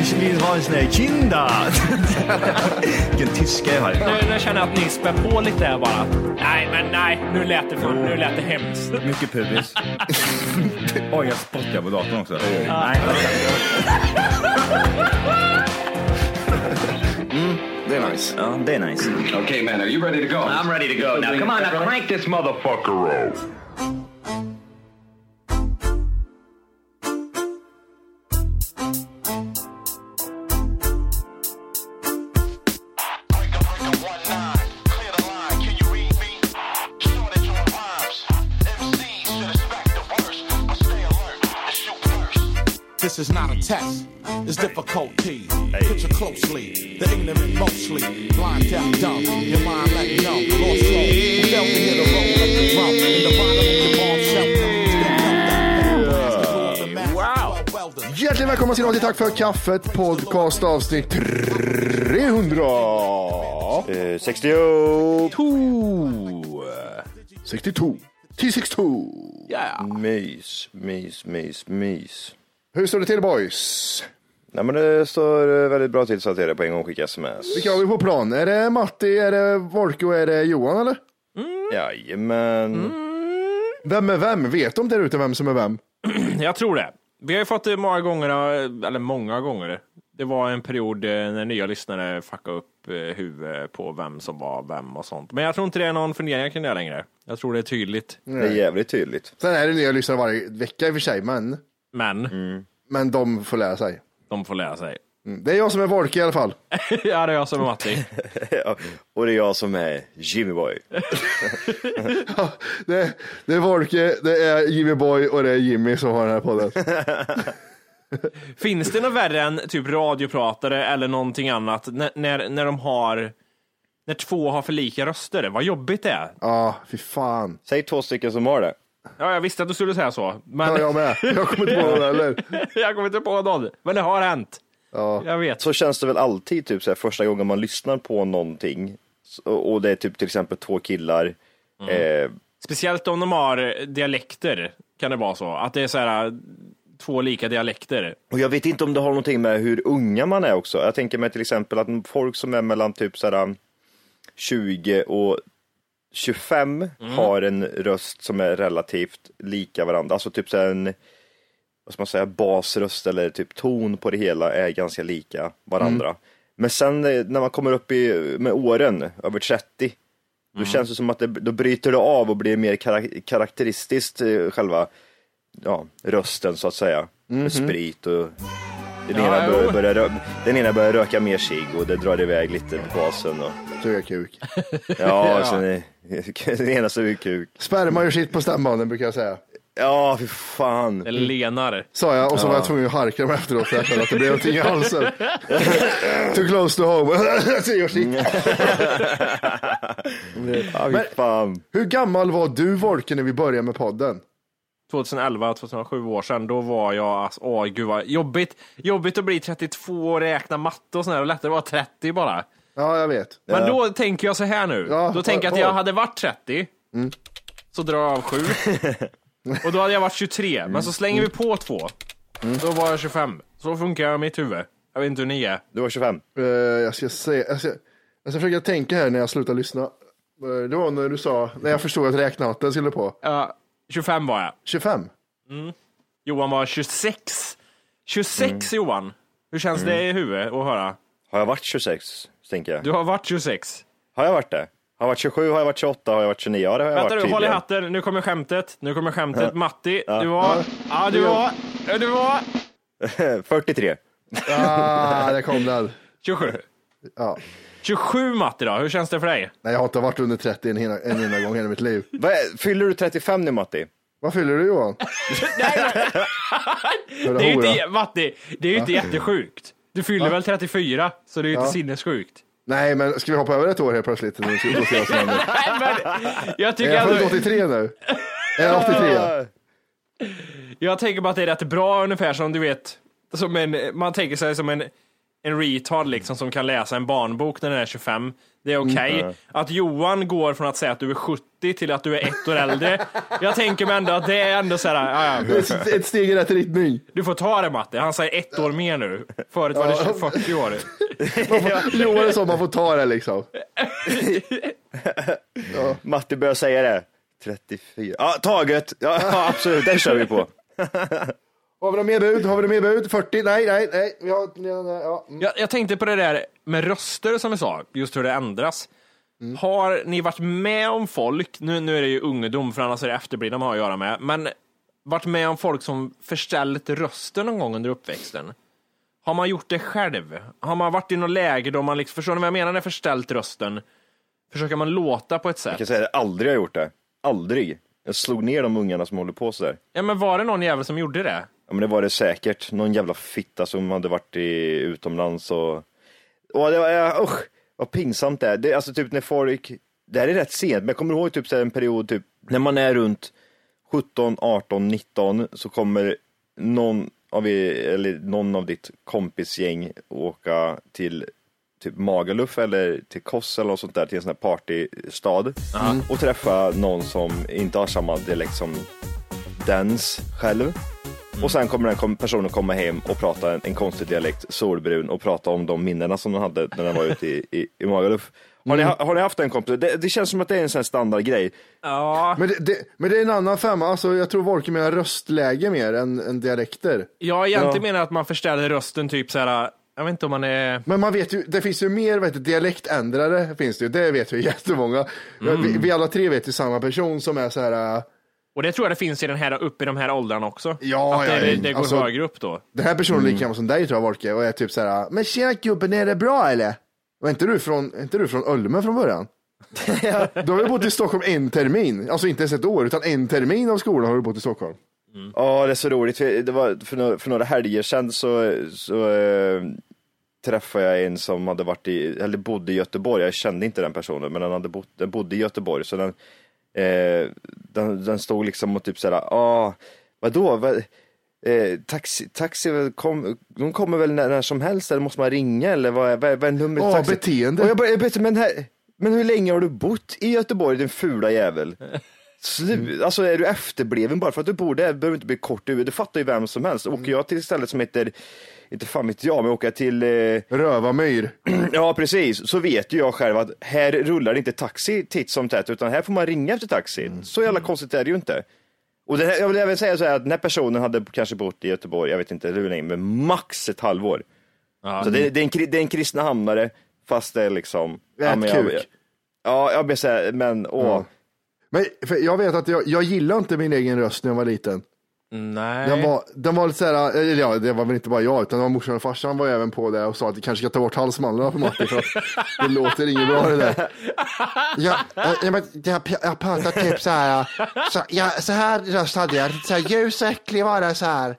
Ich vill ha en sån här kinda. Vilken tyska jag har. Nu, nu känner jag att ni spär på lite här bara. Nej, men nej, nu lät det, för, nu lät det hemskt. Mycket pubis. Oj, jag spottar på datorn också. Nej. Det är nice. Ja, det är nice. okay, man, are you ready to go? I'm ready to go. Now come on, now crank this motherfucker up. This is not a test. It's difficulty. Picture closely. The ignorant mostly. Blind, deaf, dumb. Your mind let numb. Lost soul. Failed to hear the roll of the drum. In the bottom of your bomb shelter. Wow. Hjärtligt välkomna till till Tack för kaffet podcast avsnitt 300. Eh, 62. 62. T62. Mys, mys, mys, mys. Hur står det till boys? Nej men det står eh, väldigt bra till så att jag är på en gång skicka sms. Vilka har vi på plan? Är det Matti, är det Volke och är det Johan eller? Jajamän. Vem är vem? Vet de där ute vem som är vem? Jag tror det. Vi har ju fått det många gånger, eller många gånger. Det var en period eh, när nya lyssnare fuckade upp eh, huvudet på vem som var vem och sånt. Men jag tror inte det är någon fundering kring det längre. Jag tror det är tydligt. Det är jävligt tydligt. Sen är det nya lyssnare varje vecka i och för sig, men, Men men de får lära sig. de får lära sig. Mm. Det är jag som är Volke i alla fall. ja, det är jag som är Matti. Ja, och det är jag som är Jimmy Boy. Det, det är Volke, det är Jimmy Boy och det är Jimmy som har den här podden. Finns det något värre än typ radiopratare eller någonting annat när, när, när de har när två har för lika röster? Vad jobbigt det är. Ja, fy fan. Säg två stycken som har det. Ja, jag visste att du skulle säga så. Men Ja, jag med. Jag kommer inte på det eller? jag kommer inte på någon. Men det har hänt. Ja. Jag vet. Så känns det väl alltid typ så här, första gången man lyssnar på någonting. Och det är typ till exempel två killar. Eh, Speciellt om de har dialekter kan det vara så. Att det är så här två lika dialekter. och jag vet inte om det har någonting med hur unga man är också. Jag tänker mig till exempel att folk som är mellan typ så här 20 och 25 har en röst som är relativt lika varandra. Alltså typ så en vad ska man säga, basröst eller typ ton på det hela är ganska lika varandra. Men sen eh, när man kommer upp i, med åren, över 30, då känns det som att det, då bryter det av och blir mer karak- karaktäristiskt eh, själva ja, rösten så att säga. Med sprit och den, Ja, ena börjar, börjar, den ena börjar röka mer cigg och det drar iväg lite på basen. Och, Suga kuk. ja, Sen är, den ena suger kuk. Sperma gör sitt på stämbanden brukar jag säga. Ja, fy fan. Eller lenar. Sa jag och så var jag tvungen att harkla mig efteråt för jag kände att det blev någonting i halsen. Too close to home. Så gör sitt. Ja, fy fan. Hur gammal var du Volke när vi började med podden? 2011, 2007 år sedan, då var jag, alltså, åh gud vad jobbigt, jobbigt att bli 32 och räkna matte och sådär och lättare att vara 30 bara. Ja, jag vet. Men då tänker jag så här nu, Ja, då tänker jag att jag hade varit 30, så drar jag av 7, och då hade jag varit 23, men så slänger vi på två, då var jag 25. Så funkar jag i mitt huvud. Jag vet inte hur ni är. Du var 25. Eh, jag ska säga, jag ska, jag ska försöka tänka här när jag slutar lyssna. Eh, det var när du sa, när jag förstod att räknahatten skulle på. Ja, 25 var jag. 25. Johan var 26. 26 Johan! Hur känns det i huvudet att höra? Har jag varit 26? Tänker jag. Du har varit 26. Har jag varit det? Har jag varit 27? Har jag varit 28? Har jag varit 29? Ja, det har jag Vänta varit du, håll i hatten. Nu kommer skämtet. Nu kommer skämtet. Matti, Ja. du var... Ja, du var... Ja, du var... 43. Ah, där kom den. 27. Ja. 27 Matti då, hur känns det för dig? Nej, jag har inte varit under 30 en, hela- en enda gång i hela mitt liv. Vad är- Fyller du 35 nu Matti? Vad fyller du Johan? Det är ju inte, Matti, det är ju inte jättesjukt. Du fyller väl 34, så det är ju inte sinnessjukt. Nej, men ska vi hoppa över ett år helt plötsligt? Nu ska vi se vad som händer. Nej, men jag Är tycker jag född att, 83 nu? Är jag 83? jag tänker bara att det är rätt bra ungefär som du vet, som en, man tänker sig som en, en retard liksom som kan läsa en barnbok när den är 25. Det är okej. Att Johan går från att säga att du är 70 till att du är ett år äldre. Jag tänker mig ändå att det är ändå såhär, ja, ja, Ett, steg i rätt riktning. du får ta det Matte. Han säger ett år mer nu. Förut var det 40 år. Jo, det är så man får ta det liksom. Matti börjar säga det. 34. Ja, taget. Ja, ja absolut. Den kör vi på. Har vi något mer bud? Har vi något mer bud? 40? Nej, nej, nej. Vi har, ja. mm. Jag, jag tänkte på det där med röster som vi sa, just hur det ändras. Har ni varit med om folk, nu, nu är det ju ungdom för annars är det efterblivna man har att göra med, men varit med om folk som förställt rösten någon gång under uppväxten? Har man gjort det själv? Har man varit i något läge då man liksom, förstår ni vad jag menar när förställt rösten? Försöker man låta på ett Jag kan sätt? säga att jag aldrig har gjort det. Aldrig. Jag slog ner de ungarna som håller på sådär. Ja men var det någon jävel som gjorde det? Ja men det var det säkert. Någon jävla fitta som hade varit i, utomlands och... och det var, ja, usch, vad pinsamt det är. Det alltså typ när folk... Det här är rätt sent, men jag kommer ihåg typ så här en period typ när man är runt 17, 18, 19 så kommer någon av, er, eller någon av ditt kompisgäng åka till typ Magaluf eller till Kos eller något sånt där, till en sån här partystad och träffa någon som inte har samma dialekt som dens själv. Och sen kommer den personen komma hem och prata en, en konstig dialekt, solbrun, och prata om de minnena som de hade när de var ute i, i, i Magaluf. Har, ni, ha- har ni haft en kompis? Det, det känns som att det är en sån standardgrej. Ja, Men, det, det, men det är en annan femma. Alltså, jag tror Volker menar röstläge mer än, än dialekter. jag egentligen menar att man förställer rösten typ så här. jag vet inte om man är... Men man vet ju, det finns ju mer vet du, dialektändrare, finns det ju. Det vet ju jättemånga. Vi, vi alla tre vet ju samma person som är så här. Äh, Och det tror jag det finns i den här, upp i de här åldrarna också. Ja, att det, ja, det, det går alltså- högre upp då. Den här personen är lika gammal som dig tror jag Volker och är typ så här. Men tjena gubben, är det bra eller? Och är inte du från, inte du från Ölme från början? du har ju bott i Stockholm en termin, alltså inte ens ett år, utan en termin av skolan har du bott i Stockholm. Ja, det är så roligt. För Det var för några, för några helger sedan så, så eh, träffade jag en som hade varit i, eller bodde i Göteborg. Jag kände inte den personen, men den, hade bott, den bodde i Göteborg. Så den, eh, den, den stod liksom och typ såhär, ah, vadå? Vad, eh, taxi, taxi kom, de kommer väl när, när som helst, eller måste man ringa eller vad, är- vad, är- vad är numret Ja, taxi? beteende. Och jag bara, jag bara, men, här, men hur länge har du bott i Göteborg din fula jävel? Slu, alltså är du efterbliven bara för att du bor där behöver inte bli kort i huvudet. Det fattar ju vem som helst. Åker jag till ett ställe som heter, inte fan vet jag, men jag till, eh, Rövamyr. ja precis, så vet ju jag själv att här rullar det inte taxi titt som tätt, utan här får man ringa efter taxi. Så jävla konstigt är det ju inte. Och här, jag vill även säga så här att den här personen hade kanske bott i Göteborg, jag vet inte hur länge, men max ett halvår. Så det, det, är en, det är en kristna hamnare, fast det är liksom... Ät men jag. Ja, jag blir såhär, men åh. Men för jag vet att jag, jag gillar inte min egen röst när jag var liten. Nej. Den var, den var lite såhär, eller ja det var väl inte bara jag utan det var morsan och farsan var även på det och sa att vi kanske ska ta bort halsmandlarna på Matti för att det låter inget bra det där. Eh, ja, men jag, jag pratar typ så här, så, ja, så här röst hade jag, så här ljus och äcklig var det så här.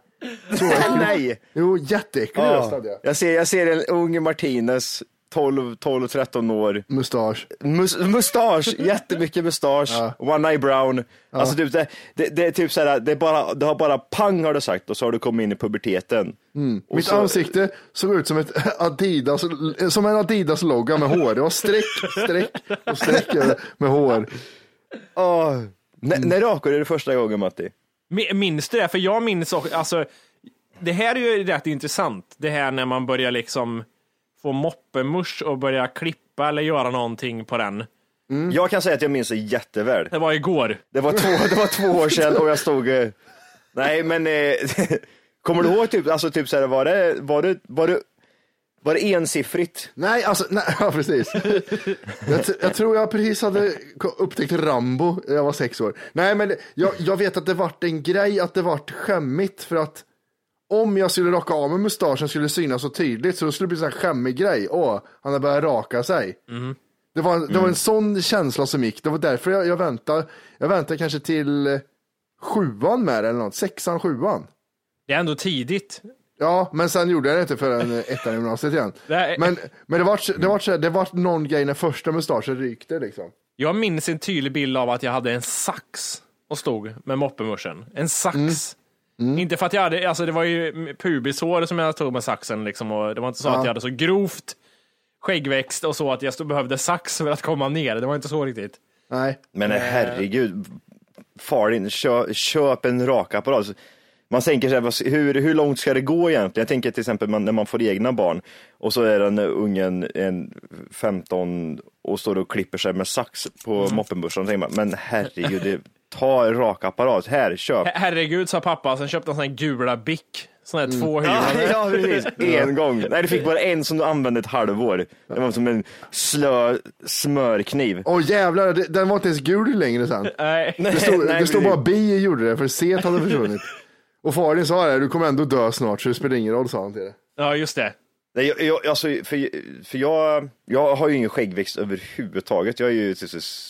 Så. Nej! Jo, jätteäcklig röst Ja. hade jag. Jag ser, jag ser en ung Martinez 12, 12, 13 år. Mustasch. Mus mustasch, jättemycket mustasch, one eye brown. Alltså typ, det, det, det är typ såhär, det, är bara, det har bara pang har du sagt och så har du kommit in i puberteten. Och Mitt så, ansikte såg ut som ett Adidas, som en Adidas-logga med hår. Det var streck, streck och streck med hår. Åh, N- när rakade du det första gången Matti? Mi- Minns du det? För jag minns också, alltså, det här är ju rätt intressant. Det här när man börjar liksom få moppemusch och börja klippa eller göra någonting på den. Jag kan säga att jag minns det jätteväl. Det var igår. Det var två, det var två år sedan och jag stod... eh, Nej men, eh, kommer du ihåg typ, alltså typ såhär, var det, var det, var det, var det ensiffrigt? Nej, alltså, nej, ja, precis. Jag, jag tror jag precis hade upptäckt Rambo, jag var sex år. Nej, men jag, jag vet att det vart en grej, att det vart skämmigt för att om jag skulle raka av mig mustaschen skulle det synas så tydligt så det skulle bli en här skämmig grej. Åh, han har börjat raka sig. Det, var, det var en sån känsla som gick, det var därför jag, jag väntade, jag väntade kanske till sjuan med det eller något, sexan, sjuan. Det är ändå tidigt. Ja, men sen gjorde jag det inte förrän ettan i gymnasiet igen. Men, men det var det var så här- det var någon grej när första mustaschen rykte liksom. Jag minns en tydlig bild av att jag hade en sax och stod med moppemuschen. En sax. Inte för att jag hade, alltså det var ju pubishår som jag tog med saxen liksom och det var inte så att jag hade så grovt skäggväxt och så att jag stod, behövde sax för att komma ner. Det var inte så riktigt. Nej. Men herregud, far in, köp, köp en rakapparat. Man tänker så här, hur, hur långt ska det gå egentligen? Jag tänker till exempel när man får egna barn och så är den ungen en 15 och står och klipper sig med sax på moppenbörsen. Tänker man, men herregud, det, ta en rakapparat, här, köp. Her- Herregud, sa pappa. Sen köpte han såna här gula bick. Såna här två Ja, hyror. ja, precis. En gång. Nej, du fick bara en som du använde ett halvår. Det var som en slö smörkniv. Åh jävlar, det- den var inte ens gul längre sen. Nej. Det stod, Nej, det stod bara bi gjorde det, för C hade försvunnit. Och faren sa det, du kommer ändå dö snart så det spelar ingen roll, sa han till det. Ja, just det. Nej, jag, jag, alltså, för, för jag, jag har ju ingen skäggväxt överhuvudtaget. Jag är ju,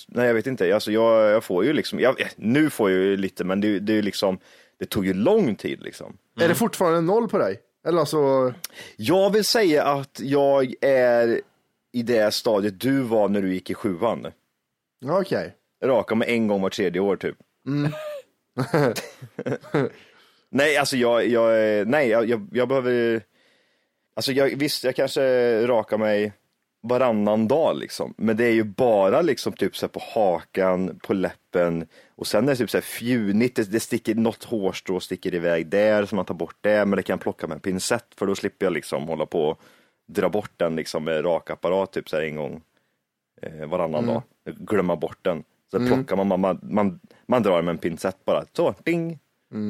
nej jag vet inte, alltså, jag, jag får ju liksom, jag, nu får jag ju lite, men det, det är ju liksom, det tog ju lång tid liksom. Är det fortfarande noll på dig? Eller alltså, Jag vill säga att jag är i det stadiet du var när du gick i sjuan. okej. Raka med en gång var tredje år typ. nej, alltså jag, jag nej, jag, jag, jag behöver, alltså jag, visst, jag kanske rakar mig varannan dag liksom, men det är ju bara liksom typ så på hakan, på läppen. Och sen är det typ så här fjunigt, det, det sticker, något hårstrå sticker iväg där så man tar bort det, men det kan jag plocka med en pincett för då slipper jag liksom hålla på och dra bort den liksom med rakapparat typ så här en gång eh, varannan dag, glömma bort den. Så plockar man, man, man, man, man drar med en pincett bara, så, ding.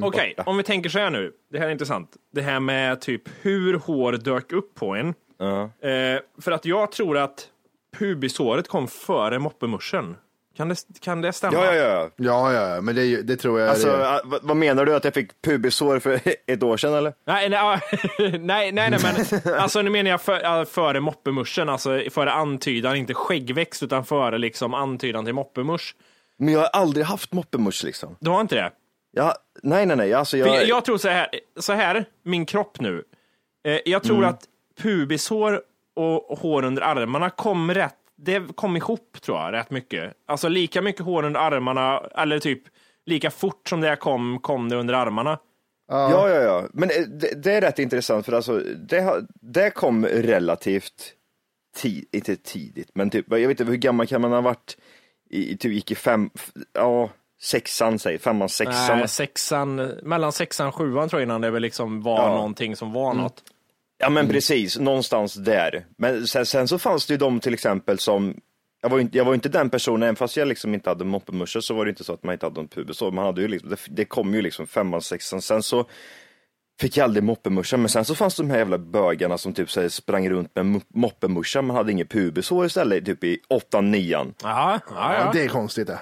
Okej, om vi tänker så här nu. Det här är intressant. Det här med typ hur hår dök upp på en. Ja. Eh, för att jag tror att pubishåret kom före moppemuschen. Kan det, kan det stämma? Ja, ja, ja. Ja, ja, men det, det tror jag Alltså, det är. ah, vad, vad menar du? Att jag fick pubishår för ett år sedan eller? Nej, nej, nej, nej, nej, men alltså nu menar jag för, ja, före moppemuschen, alltså före antydan, inte skäggväxt, utan före liksom antydan till moppemusch. Men jag har aldrig haft moppemusch liksom. Du har inte det? Jag, nej, nej, nej. Alltså, jag, jag, jag tror så här, så här, min kropp nu. Eh, jag tror att pubishår och hår under armarna kom rätt, det kom ihop tror jag, rätt mycket. Alltså lika mycket hår under armarna, eller typ lika fort som det kom, kom det under armarna. ja, ja, ja. Men eh, det, det är rätt intressant för alltså, det, det kom relativt tid, inte tidigt, men typ, jag vet inte hur gammal kan man ha varit? I, typ gick i fem, ja, sexan säg, femman, sexan. Nej, sexan, mellan sexan och sjuan tror jag innan det väl liksom var Ja. någonting som var något. Ja men precis, någonstans där. Men sen, sen så fanns det ju de till exempel som, jag var ju inte, jag var inte den personen, även fast jag liksom inte hade moppemusche så var det inte så att man inte hade någon pubisår. Man hade ju liksom, det, det kom ju liksom femman, sexan, sen så fick jag aldrig moppemuscha, men sen så fanns det de här jävla bögarna som typ så här, sprang runt med mo- moppemuscha, man hade inget pubisår istället, typ i åttan, nian. Jaha, ja, Ja, ja. det är konstigt det.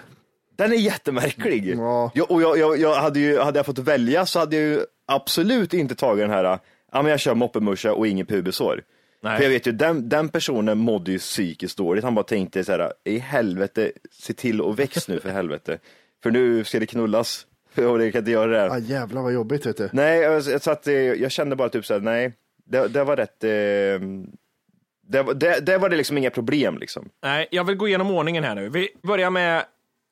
Den är jättemärklig. Ja. Jag, och jag, jag, jag hade ju, hade jag fått välja så hade jag ju absolut inte tagit den här, ja men jag kör moppemuscha och ingen pubisår. Nej. För jag vet ju, den, den personen mådde ju psykiskt dåligt. Han bara tänkte så här, i helvete, se till och väx nu för helvete. För nu ska det knullas. Och det kan inte göra det. Ah, jävlar vad jobbigt vet du. Nej, jag- så att eh, jag kände bara typ så här, nej, det, det var rätt, eh, Det, var- det, det var det liksom inga problem liksom. Nej, jag vill gå igenom ordningen här nu. Vi börjar med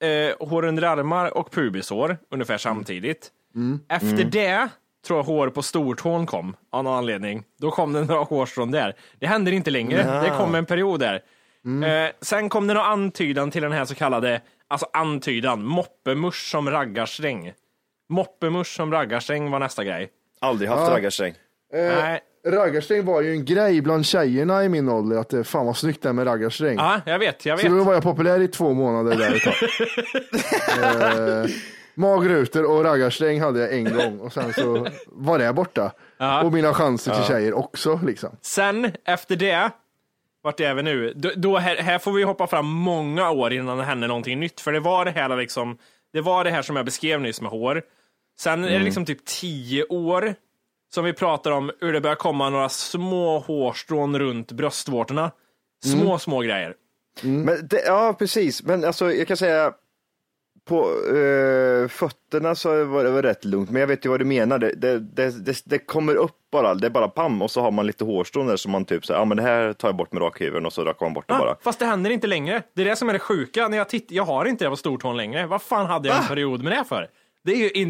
eh, hår under armar och pubishår ungefär samtidigt. Efter det tror jag hår på stortån kom av någon anledning. Då kom det några hårstrån där. Det händer inte längre. Det kom en period där. Eh, sen kom det någon antydan till den här så kallade, alltså antydan, moppemusch som raggarsträng. Moppemusch som raggarsträng var nästa grej. Aldrig haft Ja. raggarsträng. Nej, Raggarsträng var ju en grej bland tjejerna i min ålder, att det fan vad snyggt det är med raggarsträng. ja, jag vet, jag Så då vet. var jag populär i två månader där ett tag. eh, magrutor och raggarsträng hade jag en gång och sen så var det borta. Och mina chanser till tjejer också liksom. Sen efter det, vart är vi nu? Då, då här, här får vi hoppa fram många år innan det händer någonting nytt. För det var det här liksom, det var det här som jag beskrev nyss med hår. Sen är det liksom typ tio år som vi pratar om hur det börjar komma några små hårstrån runt bröstvårtorna. Små, små grejer. Men det, ja, precis. Men alltså, jag kan säga på eh, fötterna så var det var rätt lugnt, men jag vet ju vad du menar. Det, det, det, det, kommer upp bara, det är bara pam och så har man lite hårstrån där som man typ säger, ja men det här tar jag bort med rakhyveln och så rakar man bort det bara. Ah, fast det händer inte längre. Det är det som är det sjuka. När jag, titt- jag har inte det på stortån längre. Vad fan hade jag en period med det för? Det är ju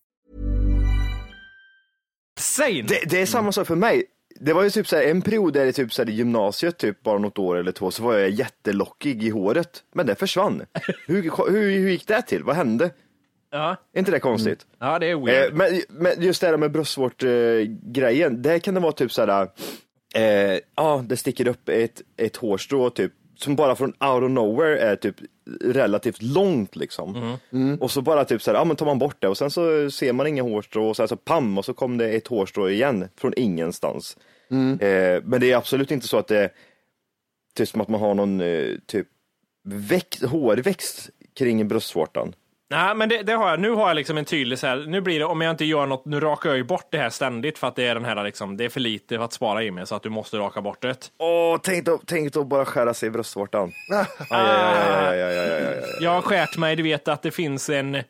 Sane. Det, det är samma sak för mig. Det var ju typ så här, en period där i typ så här, i gymnasiet, typ bara något år eller två, så var jag jättelockig i håret. Men det försvann. hur, hur, hur gick det till? Vad hände? Ja. Är inte det konstigt? ja, det är Eh, weird. men, men just det här med bröstvårt-grejen, det kan det vara typ såhär, eh, ja det sticker upp ett, ett hårstrå typ, som bara från out of nowhere är typ relativt långt liksom. Och så bara typ såhär, ja men tar man bort det och sen så ser man inga hårstrå och sen så pam och så kom det ett hårstrå igen från ingenstans. Eh, men det är absolut inte så att det är typ som att man har någon eh, typ växt, hårväxt kring bröstvårtan. Nej, men det, det har jag. Nu har jag liksom en tydlig så här, nu blir det, om jag inte gör något, nu rakar jag ju bort det här ständigt för att det är den här liksom, det är för lite för att spara i mig så att du måste raka bort det. Åh, tänk då, tänk då bara skära sig i bröstvårtan. Jag har skärt mig, du vet att det finns en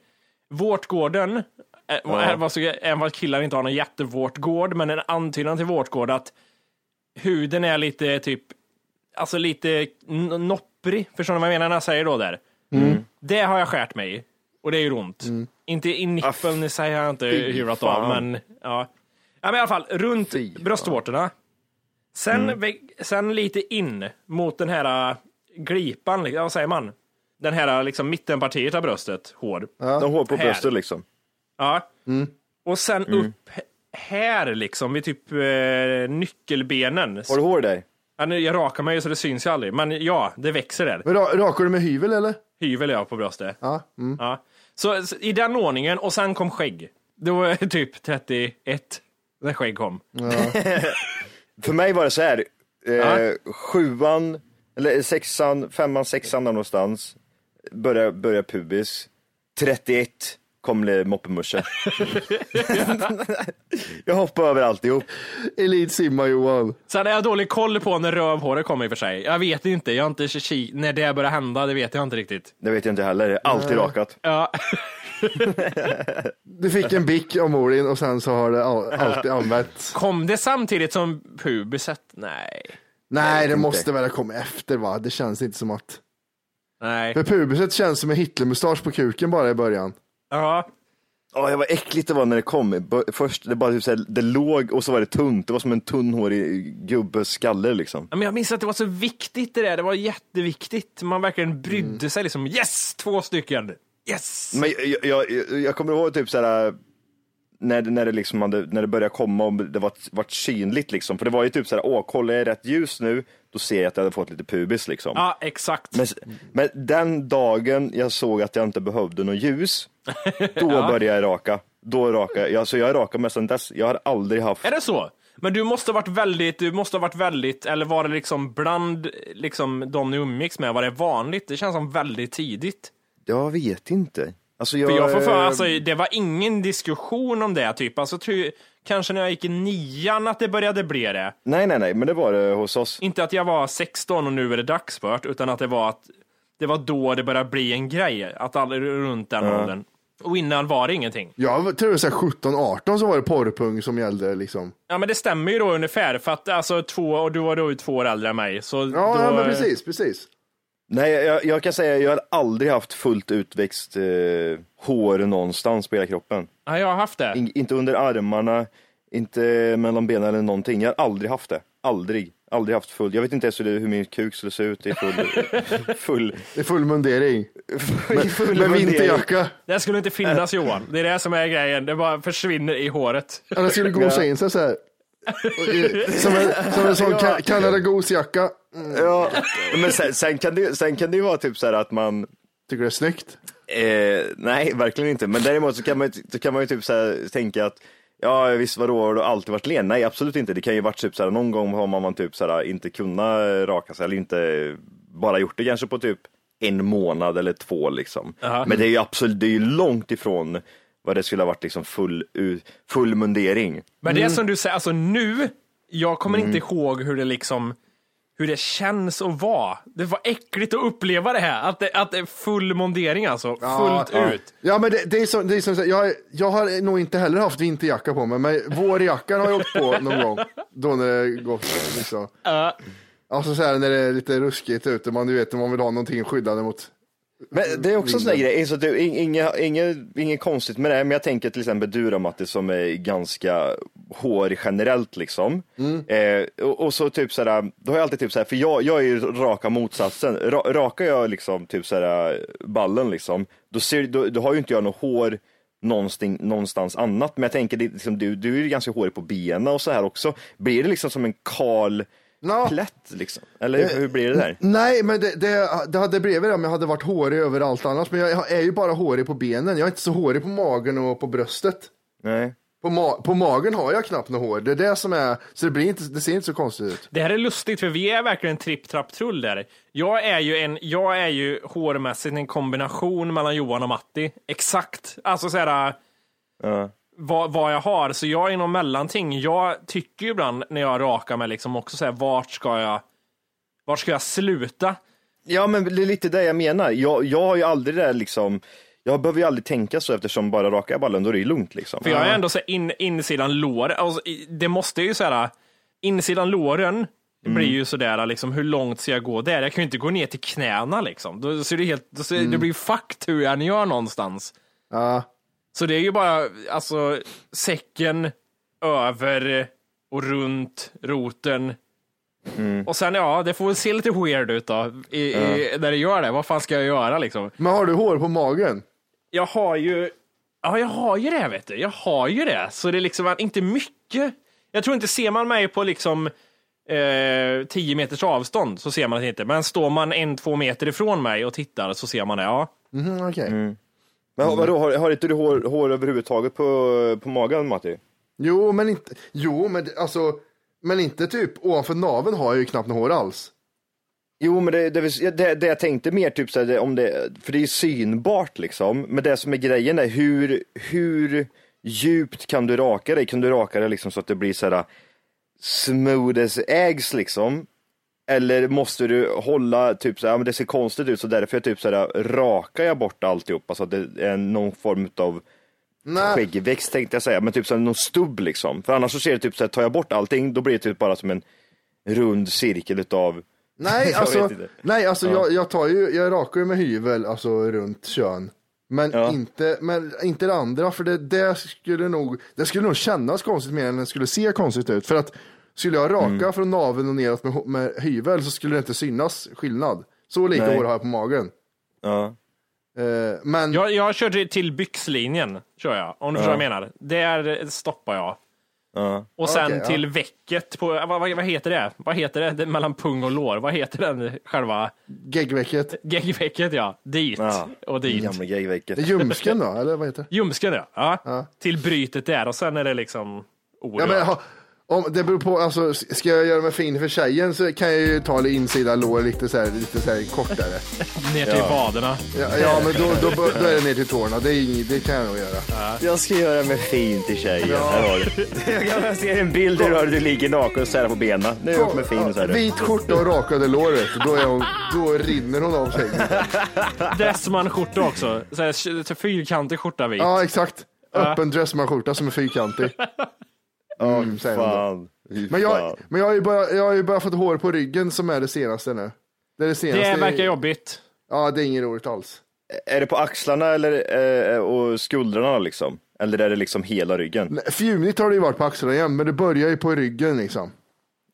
Vårtgården, äh, ja. även vad killar inte har någon jättevårtgård, men en antydan till vårtgård att huden är lite typ, alltså lite nopprig, förstår ni vad jag menar när jag säger då där? Det har jag skärt mig i, och det är ju ont. Inte i nippeln i sig har jag inte hyvlat av, men ja. ja. men i alla fall, runt Fy bröstvårtorna. Sen, vä- sen lite in mot den här äh, glipan, liksom, vad säger man? Den här liksom mittenpartiet av bröstet, hår. De har hår på Här. bröstet liksom. Ja. Och sen upp h- här liksom, vid typ eh, nyckelbenen. Har du hår där? Ja, jag rakar mig så det syns ju aldrig, men ja, det växer där. Men ra- rakar du med hyvel eller? Hyvel jag på bröstet. Ja. Mm. Ja. Så, så i den ordningen, och sen kom skägg. Det var typ 31 när skägg kom. För mig var det så här, eh, Ja. sjuan, eller sexan, femman, sexan där någonstans, började, började pubis. 31 kom det moppemusche. jag hoppade över alltihop. Elitsimma Johan. Sen har jag dålig koll på när rövhåret kommer i och för sig. Jag vet inte, jag har inte ki- när det börjar hända, det vet jag inte riktigt. Det vet jag inte heller, alltid rakat. Ja, Du fick en bick av mor din och sen så har det all- alltid använts. kom det samtidigt som pubiset? Nej. Nej, det inte. måste väl ha kommit efter va? Det känns inte som att... Nej. För pubiset känns som en Hitlermustasch på kuken bara i början. Ja. Ja, det var äckligt det var när det kom. Först, det bara typ så här, det låg och så var det tunt. Det var som en tunnhårig gubbes skalle liksom. Ja, men jag minns att det var så viktigt det där, det var jätteviktigt. Man verkligen brydde sig liksom. Yes, två stycken! Yes! Men jag, jag, jag, jag kommer ihåg typ så här när, det- när det liksom hade, när det började komma och det var, vart synligt liksom. För det var ju typ så här, åh, kollar jag rätt ljus nu, då ser jag att jag hade fått lite pubis liksom. Ja, exakt. Men, men den dagen jag såg att jag inte behövde något ljus, då började jag raka. Då raka jag. Så jag rakar mig sedan dess. Jag har aldrig haft... Är det så? Men du måste ha varit väldigt, du måste ha varit väldigt, eller var det liksom bland liksom de ni umgicks med, var det vanligt? Det känns som väldigt tidigt. Jag vet inte. Alltså jag... För jag får för, alltså, det var ingen diskussion om det, typ. Alltså, tror, kanske när jag gick i nian att det började bli det. Nej, nej, nej, men det var det hos oss. Inte att jag var 16 och nu är det dagsfört, utan att det var att det var då det började bli en grej, att all, runt den åldern. Och innan var det ingenting. Jag tror det var 17-18 så var det porrpung som gällde liksom. Ja men det stämmer ju då ungefär, för att alltså två, och du var då ju två år äldre än mig. Så Ja, då, ja men precis, precis. Nej, jag, jag kan säga jag har aldrig haft fullt utväxt eh, hår någonstans på hela kroppen. Ja, jag har haft det. In, inte under armarna, inte mellan benen eller någonting. Jag har aldrig haft det. Aldrig. Aldrig haft full. Jag vet inte ens hur, det, hur min kuk skulle se ut i full, full, I full mundering. i full Med mundering. vinterjacka. Det skulle inte finnas Johan. Det är det som är grejen. Det bara försvinner i håret. Ja, det skulle gosa in sig så här. Och Som en, som en sån Ka- Canada Goose-jacka. Ja, men sen, sen, kan det, sen kan det ju vara typ så här att man Tycker det är snyggt. Eh, nej, verkligen inte. Men däremot så kan man, ju- så kan man ju typ så här tänka att Ja visst vadå, har du alltid varit len? Nej absolut inte. Det kan ju varit typ så här, någon gång har man typ så här, inte kunnat raka sig eller inte bara gjort det kanske på typ en månad eller två liksom. Men det är ju absolut, det är ju långt ifrån vad det skulle ha varit liksom full, u- full mundering. Men det är som du säger, alltså nu, jag kommer inte ihåg hur det liksom hur det känns att vara. Det var äckligt att uppleva det här, att det, att det är full mondering alltså, fullt ja. ut. Ja men det, det är som, det är som så här, jag, jag har nog inte heller haft vinterjacka på mig, men vårjackan har jag åkt på någon gång. Då när det gått liksom. Alltså så här när det är lite ruskigt ute, man du vet man vill ha någonting skyddande mot. Men det är också en sån där grej, så det inget, inget, inget konstigt med det, men jag tänker till exempel du då Matti som är ganska hårig generellt liksom. Eh, och, och så typ såhär, då har jag alltid typ såhär, för jag, jag är ju raka motsatsen. Ra, rakar jag liksom typ såhär ballen liksom, då, ser, då, då har ju inte jag något hår någonstans, annat. Men jag tänker, det, liksom, du, du är ju ganska hårig på benen och så här också. Blir det liksom som en kal Ja. plätt liksom? Eller hur blir det där? Nej, men det, det, det hade blivit det om jag hade varit hårig överallt annars. Men jag är ju bara hårig på benen. Jag är inte så hårig på magen och på bröstet. Nej. På, ma på magen har jag knappt något hår. Det är det som är, så det, blir inte, det ser inte så konstigt ut. Det här är lustigt för vi är verkligen tripp, trapp, trull där. Jag är ju en, jag är ju hårmässigt en kombination mellan Johan och Matti. Exakt. Alltså såhär, Ja. vad, vad jag har. Så jag är någon mellanting. Jag tycker ju ibland när jag rakar mig liksom också såhär, vart ska jag, vart ska jag sluta? Ja, men det är lite det jag menar. Jag, jag har ju aldrig det där liksom, jag behöver ju aldrig tänka så eftersom bara rakar jag ballen, då är det ju lugnt liksom. För jag är ändå så här in, insidan lår, alltså, det måste ju såhär, insidan låren, det blir ju sådär liksom, hur långt ska jag gå där? Jag kan ju inte gå ner till knäna liksom. Då ser det helt, då ser, det blir fucked hur jag än gör någonstans. Ja, Så det är ju bara, alltså, säcken över och runt roten. Och sen, ja, det får väl se lite weird ut då, i, i, när det gör det. Vad fan ska jag göra liksom? men har du hår på magen? Jag har ju, ja jag har ju det vet du. Jag har ju det. Så det är liksom inte mycket. Jag tror inte, ser man mig på liksom eh, 10 meters avstånd så ser man det inte. Men står man en, två meter ifrån mig och tittar så ser man det, ja. Mhm, okej. Men vadå, har, har inte du hår, hår överhuvudtaget på, på magen Matti? Jo, men inte, jo, men alltså, men inte typ ovanför naveln har jag ju knappt något hår alls. Jo, men det, det, det, det jag tänkte mer typ så här, om det, för det är ju synbart liksom, men det som är grejen är hur, hur djupt kan du raka dig? Kan du raka dig liksom så att det blir så här smooth as eggs liksom? Eller måste du hålla typ så här, ja, men det ser konstigt ut så därför jag typ så här, rakar jag bort alltihopa så att det är någon form av skäggväxt tänkte jag säga, men typ så här, någon stubb liksom. För annars så ser det typ så här, tar jag bort allting, då blir det typ bara som en rund cirkel utav nej, Jag alltså, nej, alltså jag, jag tar ju, jag rakar ju med hyvel, alltså runt kön. Men, Ja. inte, men inte det andra, för det, det, skulle nog, det skulle nog kännas konstigt mer än det skulle se konstigt ut. För att skulle jag raka Mm. från naveln och neråt med, med hyvel så skulle det inte synas skillnad. Så lika Nej. hår har jag på magen. Ja. Eh, men Jag, jag kör till byxlinjen, kör jag, om du förstår vad jag menar. Där stoppar jag. Ja. Och sen ja. till väcket, på, vad, vad, vad heter det? Vad heter det? det? Mellan pung och lår, vad heter den själva geggvecket, geggvecket ja, dit Ja. och dit. Gamla det är ljumsken då, eller vad heter det? Ljumsken ja. ja. Till brytet där och sen är det liksom orört. Ja, men, ha, om, det beror på, alltså, ska jag göra mig fin för tjejen så kan jag ju ta lite insida lår lite, så här, lite så här kortare. Ner till vaderna. Ja, ja men då, då, då, är det ner till tårna, det, är inget, det kan jag nog göra. Jag ska göra mig fin till tjejen. Du. Jag kan se en bild där du ligger naken och särar på benen. Nu är jag upp med fin så Ja, här. vit skjorta och rakade lår, vet du. då, är hon, då rinner hon av sig. Dressman-skjorta också. Så här, fyrkantig skjorta vit. Ja, exakt. Öppen dressmanskjorta som är fyrkantig. Mm, säger hon då. Fan. Fy Men jag, fan. men jag har ju bara, jag har ju bara fått hår på ryggen som är det senaste nu. Det är det senaste. det verkar jobbigt. Ja, det är inget roligt alls. Är det på axlarna eller, eh, och skuldrarna liksom? Eller är det liksom hela ryggen? Nej, Fjunigt har det ju varit på axlarna igen, men det börjar ju på ryggen liksom.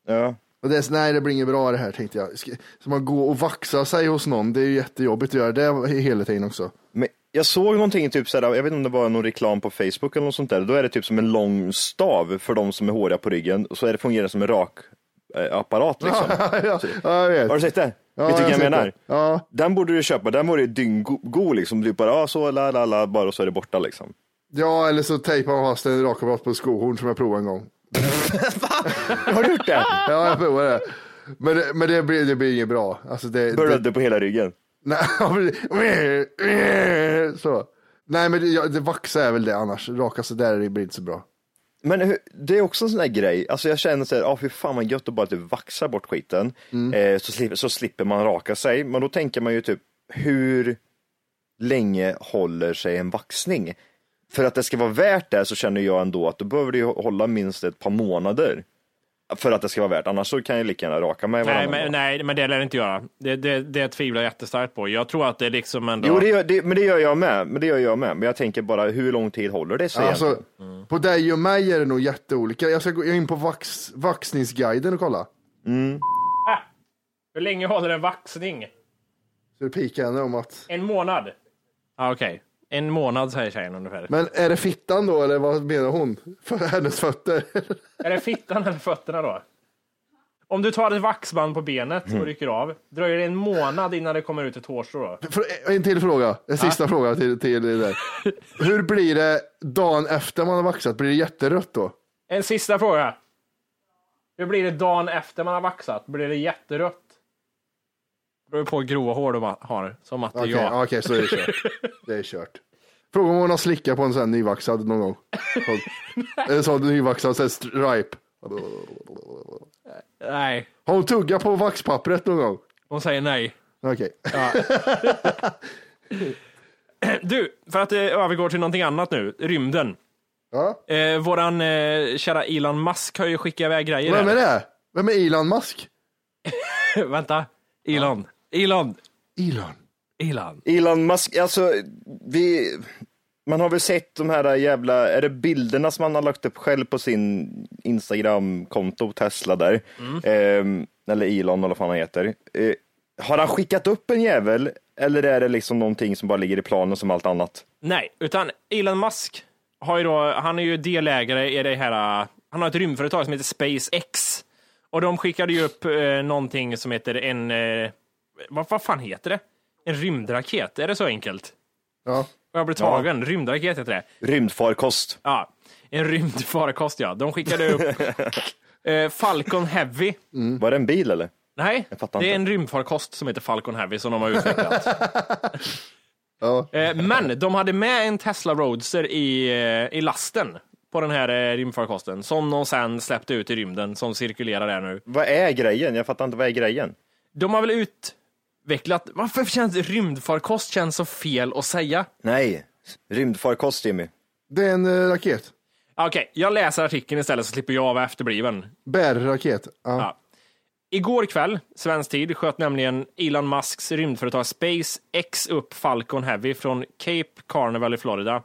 Ja. Och det är så, nej det blir inget bra det här tänkte jag. Ska, ska man gå och vaxa sig hos någon, det är ju jättejobbigt att göra det hela tiden också. Men jag såg någonting, typ såhär, jag vet inte om det var någon reklam på Facebook eller något sånt där. Då är det typ som en lång stav för de som är håriga på ryggen. Och så är det fungerar som en rak eh, apparat liksom. ja, ja, jag vet. Har du sett det? Ja, vet du jag vad jag sett menar? det. Ja. Den borde du köpa, den vore ju dynggod liksom. Du bara, ja så, la la la, bara och så är det borta liksom. ja, eller så tejpar man fast en rakapparat på skohorn som jag provade en gång. Har du gjort det? Ja, jag provade det. Men, det- men det, blir, det blir inget bra. Alltså det, det, Blödde på hela ryggen. Nej, så. Nej, men det, ja, det vaxa är väl det annars. Raka så där det blir inte så bra. Men hur- det är också en sån här grej, alltså jag känner såhär, ja fy fan vad gött att bara typ vaxa bort skiten, eh, så, slipper, så slipper man raka sig. Men då tänker man ju typ, hur länge håller sig en vaxning? För att det ska vara värt det så känner jag ändå att då behöver det ju hålla minst ett par månader. För att det ska vara värt, annars så kan jag lika gärna raka mig Nej men, dag. nej, men det lär det inte göra. Det, det, det tvivlar jag jättestarkt på. Jag tror att det liksom ändå... Jo, det gör, det, men det gör jag med. Men det gör jag med. Men jag tänker bara, hur lång tid håller det sig Alltså, egentligen? På dig och mig är det nog jätteolika. Jag ska gå in på vax, vaxningsguiden och kolla. Hur länge håller en vaxning? Så det pikar henne om att... En månad? Ah, Okej, en månad säger tjejen ungefär. Men är det fittan då eller vad menar hon? För hennes fötter? Är det fittan eller fötterna då? Om du tar ett vaxband på benet och rycker av, dröjer det en månad innan det kommer ut ett hårstrå då? För- En till fråga, en sista fråga till, till det där. Hur blir det dagen efter man har vaxat? Blir det jätterött då? En sista fråga. Hur blir det dagen efter man har vaxat? Blir det jätterött? Det beror på hur grova hår du har, som Matte Okej, jag. okej, så är det kört. Det är kört. Fråga om hon har slickat på en sån här nyvaxad någon gång. En sån nyvaxad sån här stripe. Nej, Har hon tuggat på vaxpappret någon gång? hon säger nej. Okej. Du, för att eh, övergå till någonting annat nu, rymden. Ja. Eh, våran eh, kära Elon Musk har ju skickat iväg grejer Vem är här. det? Vem är Elon Musk? Vänta, Elon. Elon. Elon. Elon. Elon Musk, alltså vi, man har väl sett de här jävla, är det bilderna som han har lagt upp själv på sin Instagram-konto, Tesla där, Ehm, eller Elon eller vad fan han heter. Eh, har han skickat upp en jävel eller är det liksom någonting som bara ligger i planen som allt annat? Nej, utan Elon Musk har ju då, han är ju delägare i det här, han har ett rymdföretag som heter SpaceX. Och de skickade ju upp eh, någonting som heter en, eh, vad, vad fan heter det? En rymdraket, är det så enkelt? Ja. Jag blev tagen, rymdraket heter det. Rymdfarkost. Ja, en rymdfarkost ja. De skickade upp eh, Falcon Heavy. Var det en bil eller? Nej, det är inte. en rymdfarkost som heter Falcon Heavy som de har utvecklat. Ja. Eh, Men de hade med en Tesla Roadster i, eh, i lasten på den här eh, rymdfarkosten som de sen släppte ut i rymden som cirkulerar där nu. Vad är grejen? Jag fattar inte, vad är grejen? De har väl utvecklat, varför känns rymdfarkost känns så fel att säga? Nej, rymdfarkost Jimmy. Det är en eh, raket. Okej, jag läser artikeln istället så slipper jag vara efterbliven. Bärraket. Ja. Ja. Igår kväll, svensk tid, sköt nämligen Elon Musks rymdföretag SpaceX upp Falcon Heavy från Cape Carnival i Florida.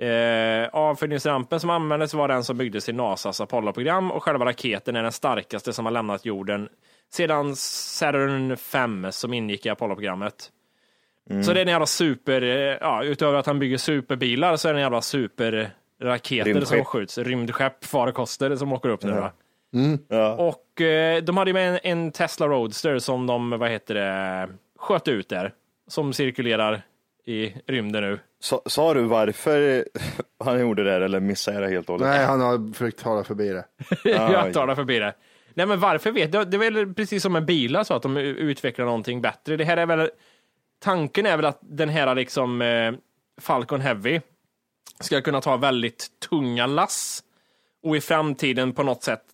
Eh, avfyrningsrampen som användes var den som byggdes i NASAs Apollo-program och själva raketen är den starkaste som har lämnat jorden sedan Saturn 5 som ingick i Apollo-programmet. Så det är en jävla super, eh, ja, utöver att han bygger superbilar så är det en jävla superraketer som Rymdskepp. skjuts. Rymdskepp, farkoster som åker upp nu. va? Ja. Och eh, de hade med en, en Tesla Roadster som de, vad heter det, sköt ut där. Som cirkulerar i rymden nu. Sa, sa du varför han gjorde det eller missade jag det helt och hållet? Nej, han har försökt tala förbi det. jag det förbi det. Nej men varför vet jag? Det är väl precis som med bilar så att de utvecklar någonting bättre. Det här är väl, tanken är väl att den här liksom eh, Falcon Heavy ska kunna ta väldigt tunga lass och i framtiden på något sätt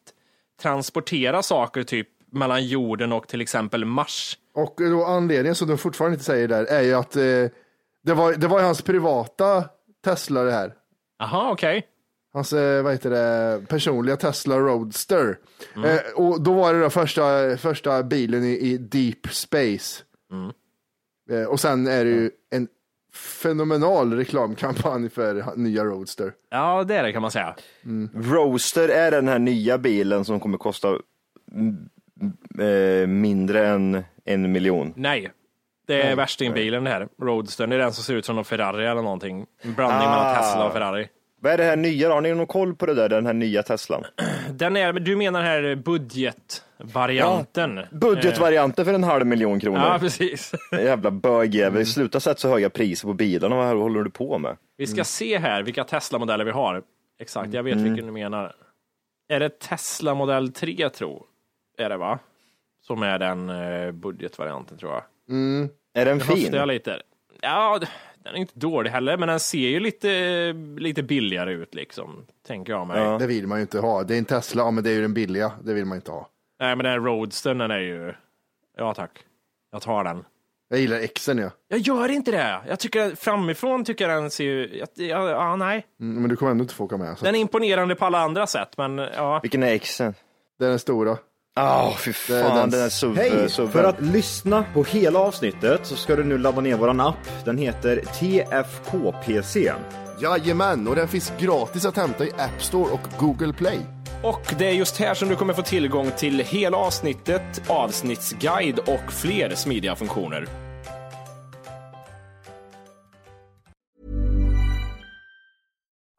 transportera saker typ mellan jorden och till exempel Mars. Och då anledningen som de fortfarande inte säger där är ju att eh, det, var, det var hans privata Tesla det här. Aha, okej. Hans, eh, vad heter det, personliga Tesla Roadster. Eh, och då var det då första, första bilen i, i Deep Space. Eh, och sen är det ju en fenomenal reklamkampanj för nya Roadster. Ja, det är det kan man säga. Roaster är den här nya bilen som kommer kosta mm, eh, mindre än en miljon. Nej. Det är värstingbilen det här. Roadstern. Det är den som ser ut som en Ferrari eller någonting. En blandning mellan Ah. Tesla och Ferrari. Vad är det här nya då? Har ni någon koll på det där, den här nya Teslan? Den är, du menar den här budgetvarianten? Budgetvarianten för en halv miljon kronor. Ja, precis. Jävla bögjävel. Sluta sätta så höga priser på bilarna. Vad håller du på med? Vi ska se här vilka Tesla-modeller vi har. Exakt, jag vet vilken du menar. Är det Tesla modell 3 tror Är det va? Som är den eh, budgetvarianten tror jag. Är den fin? jag lite. Ja, den är inte dålig heller, men den ser ju lite, lite billigare ut liksom. Tänker jag mig. Ja. Det vill man ju inte ha. Det är en Tesla, ja, men det är ju den billiga. Det vill man inte ha. Nej, men den här Roadstern, den är ju... Ja tack. Jag tar den. Jag gillar Xen ja. Jag gör inte det. Jag tycker framifrån tycker jag den ser ju... Ja, ja, ja, nej. Mm, men du kommer ändå inte få åka med. Så. Den är imponerande på alla andra sätt, men ja. Vilken är Xen? Det är den stora. Ah, fy fan, den- den är SUV. Hej! SUV. För att lyssna på hela avsnittet så ska du nu ladda ner våran app. Den heter TFKPC. Jajamän, och den finns gratis att hämta i App Store och Google Play. Och det är just här som du kommer få tillgång till hela avsnittet, avsnittsguide och fler smidiga funktioner.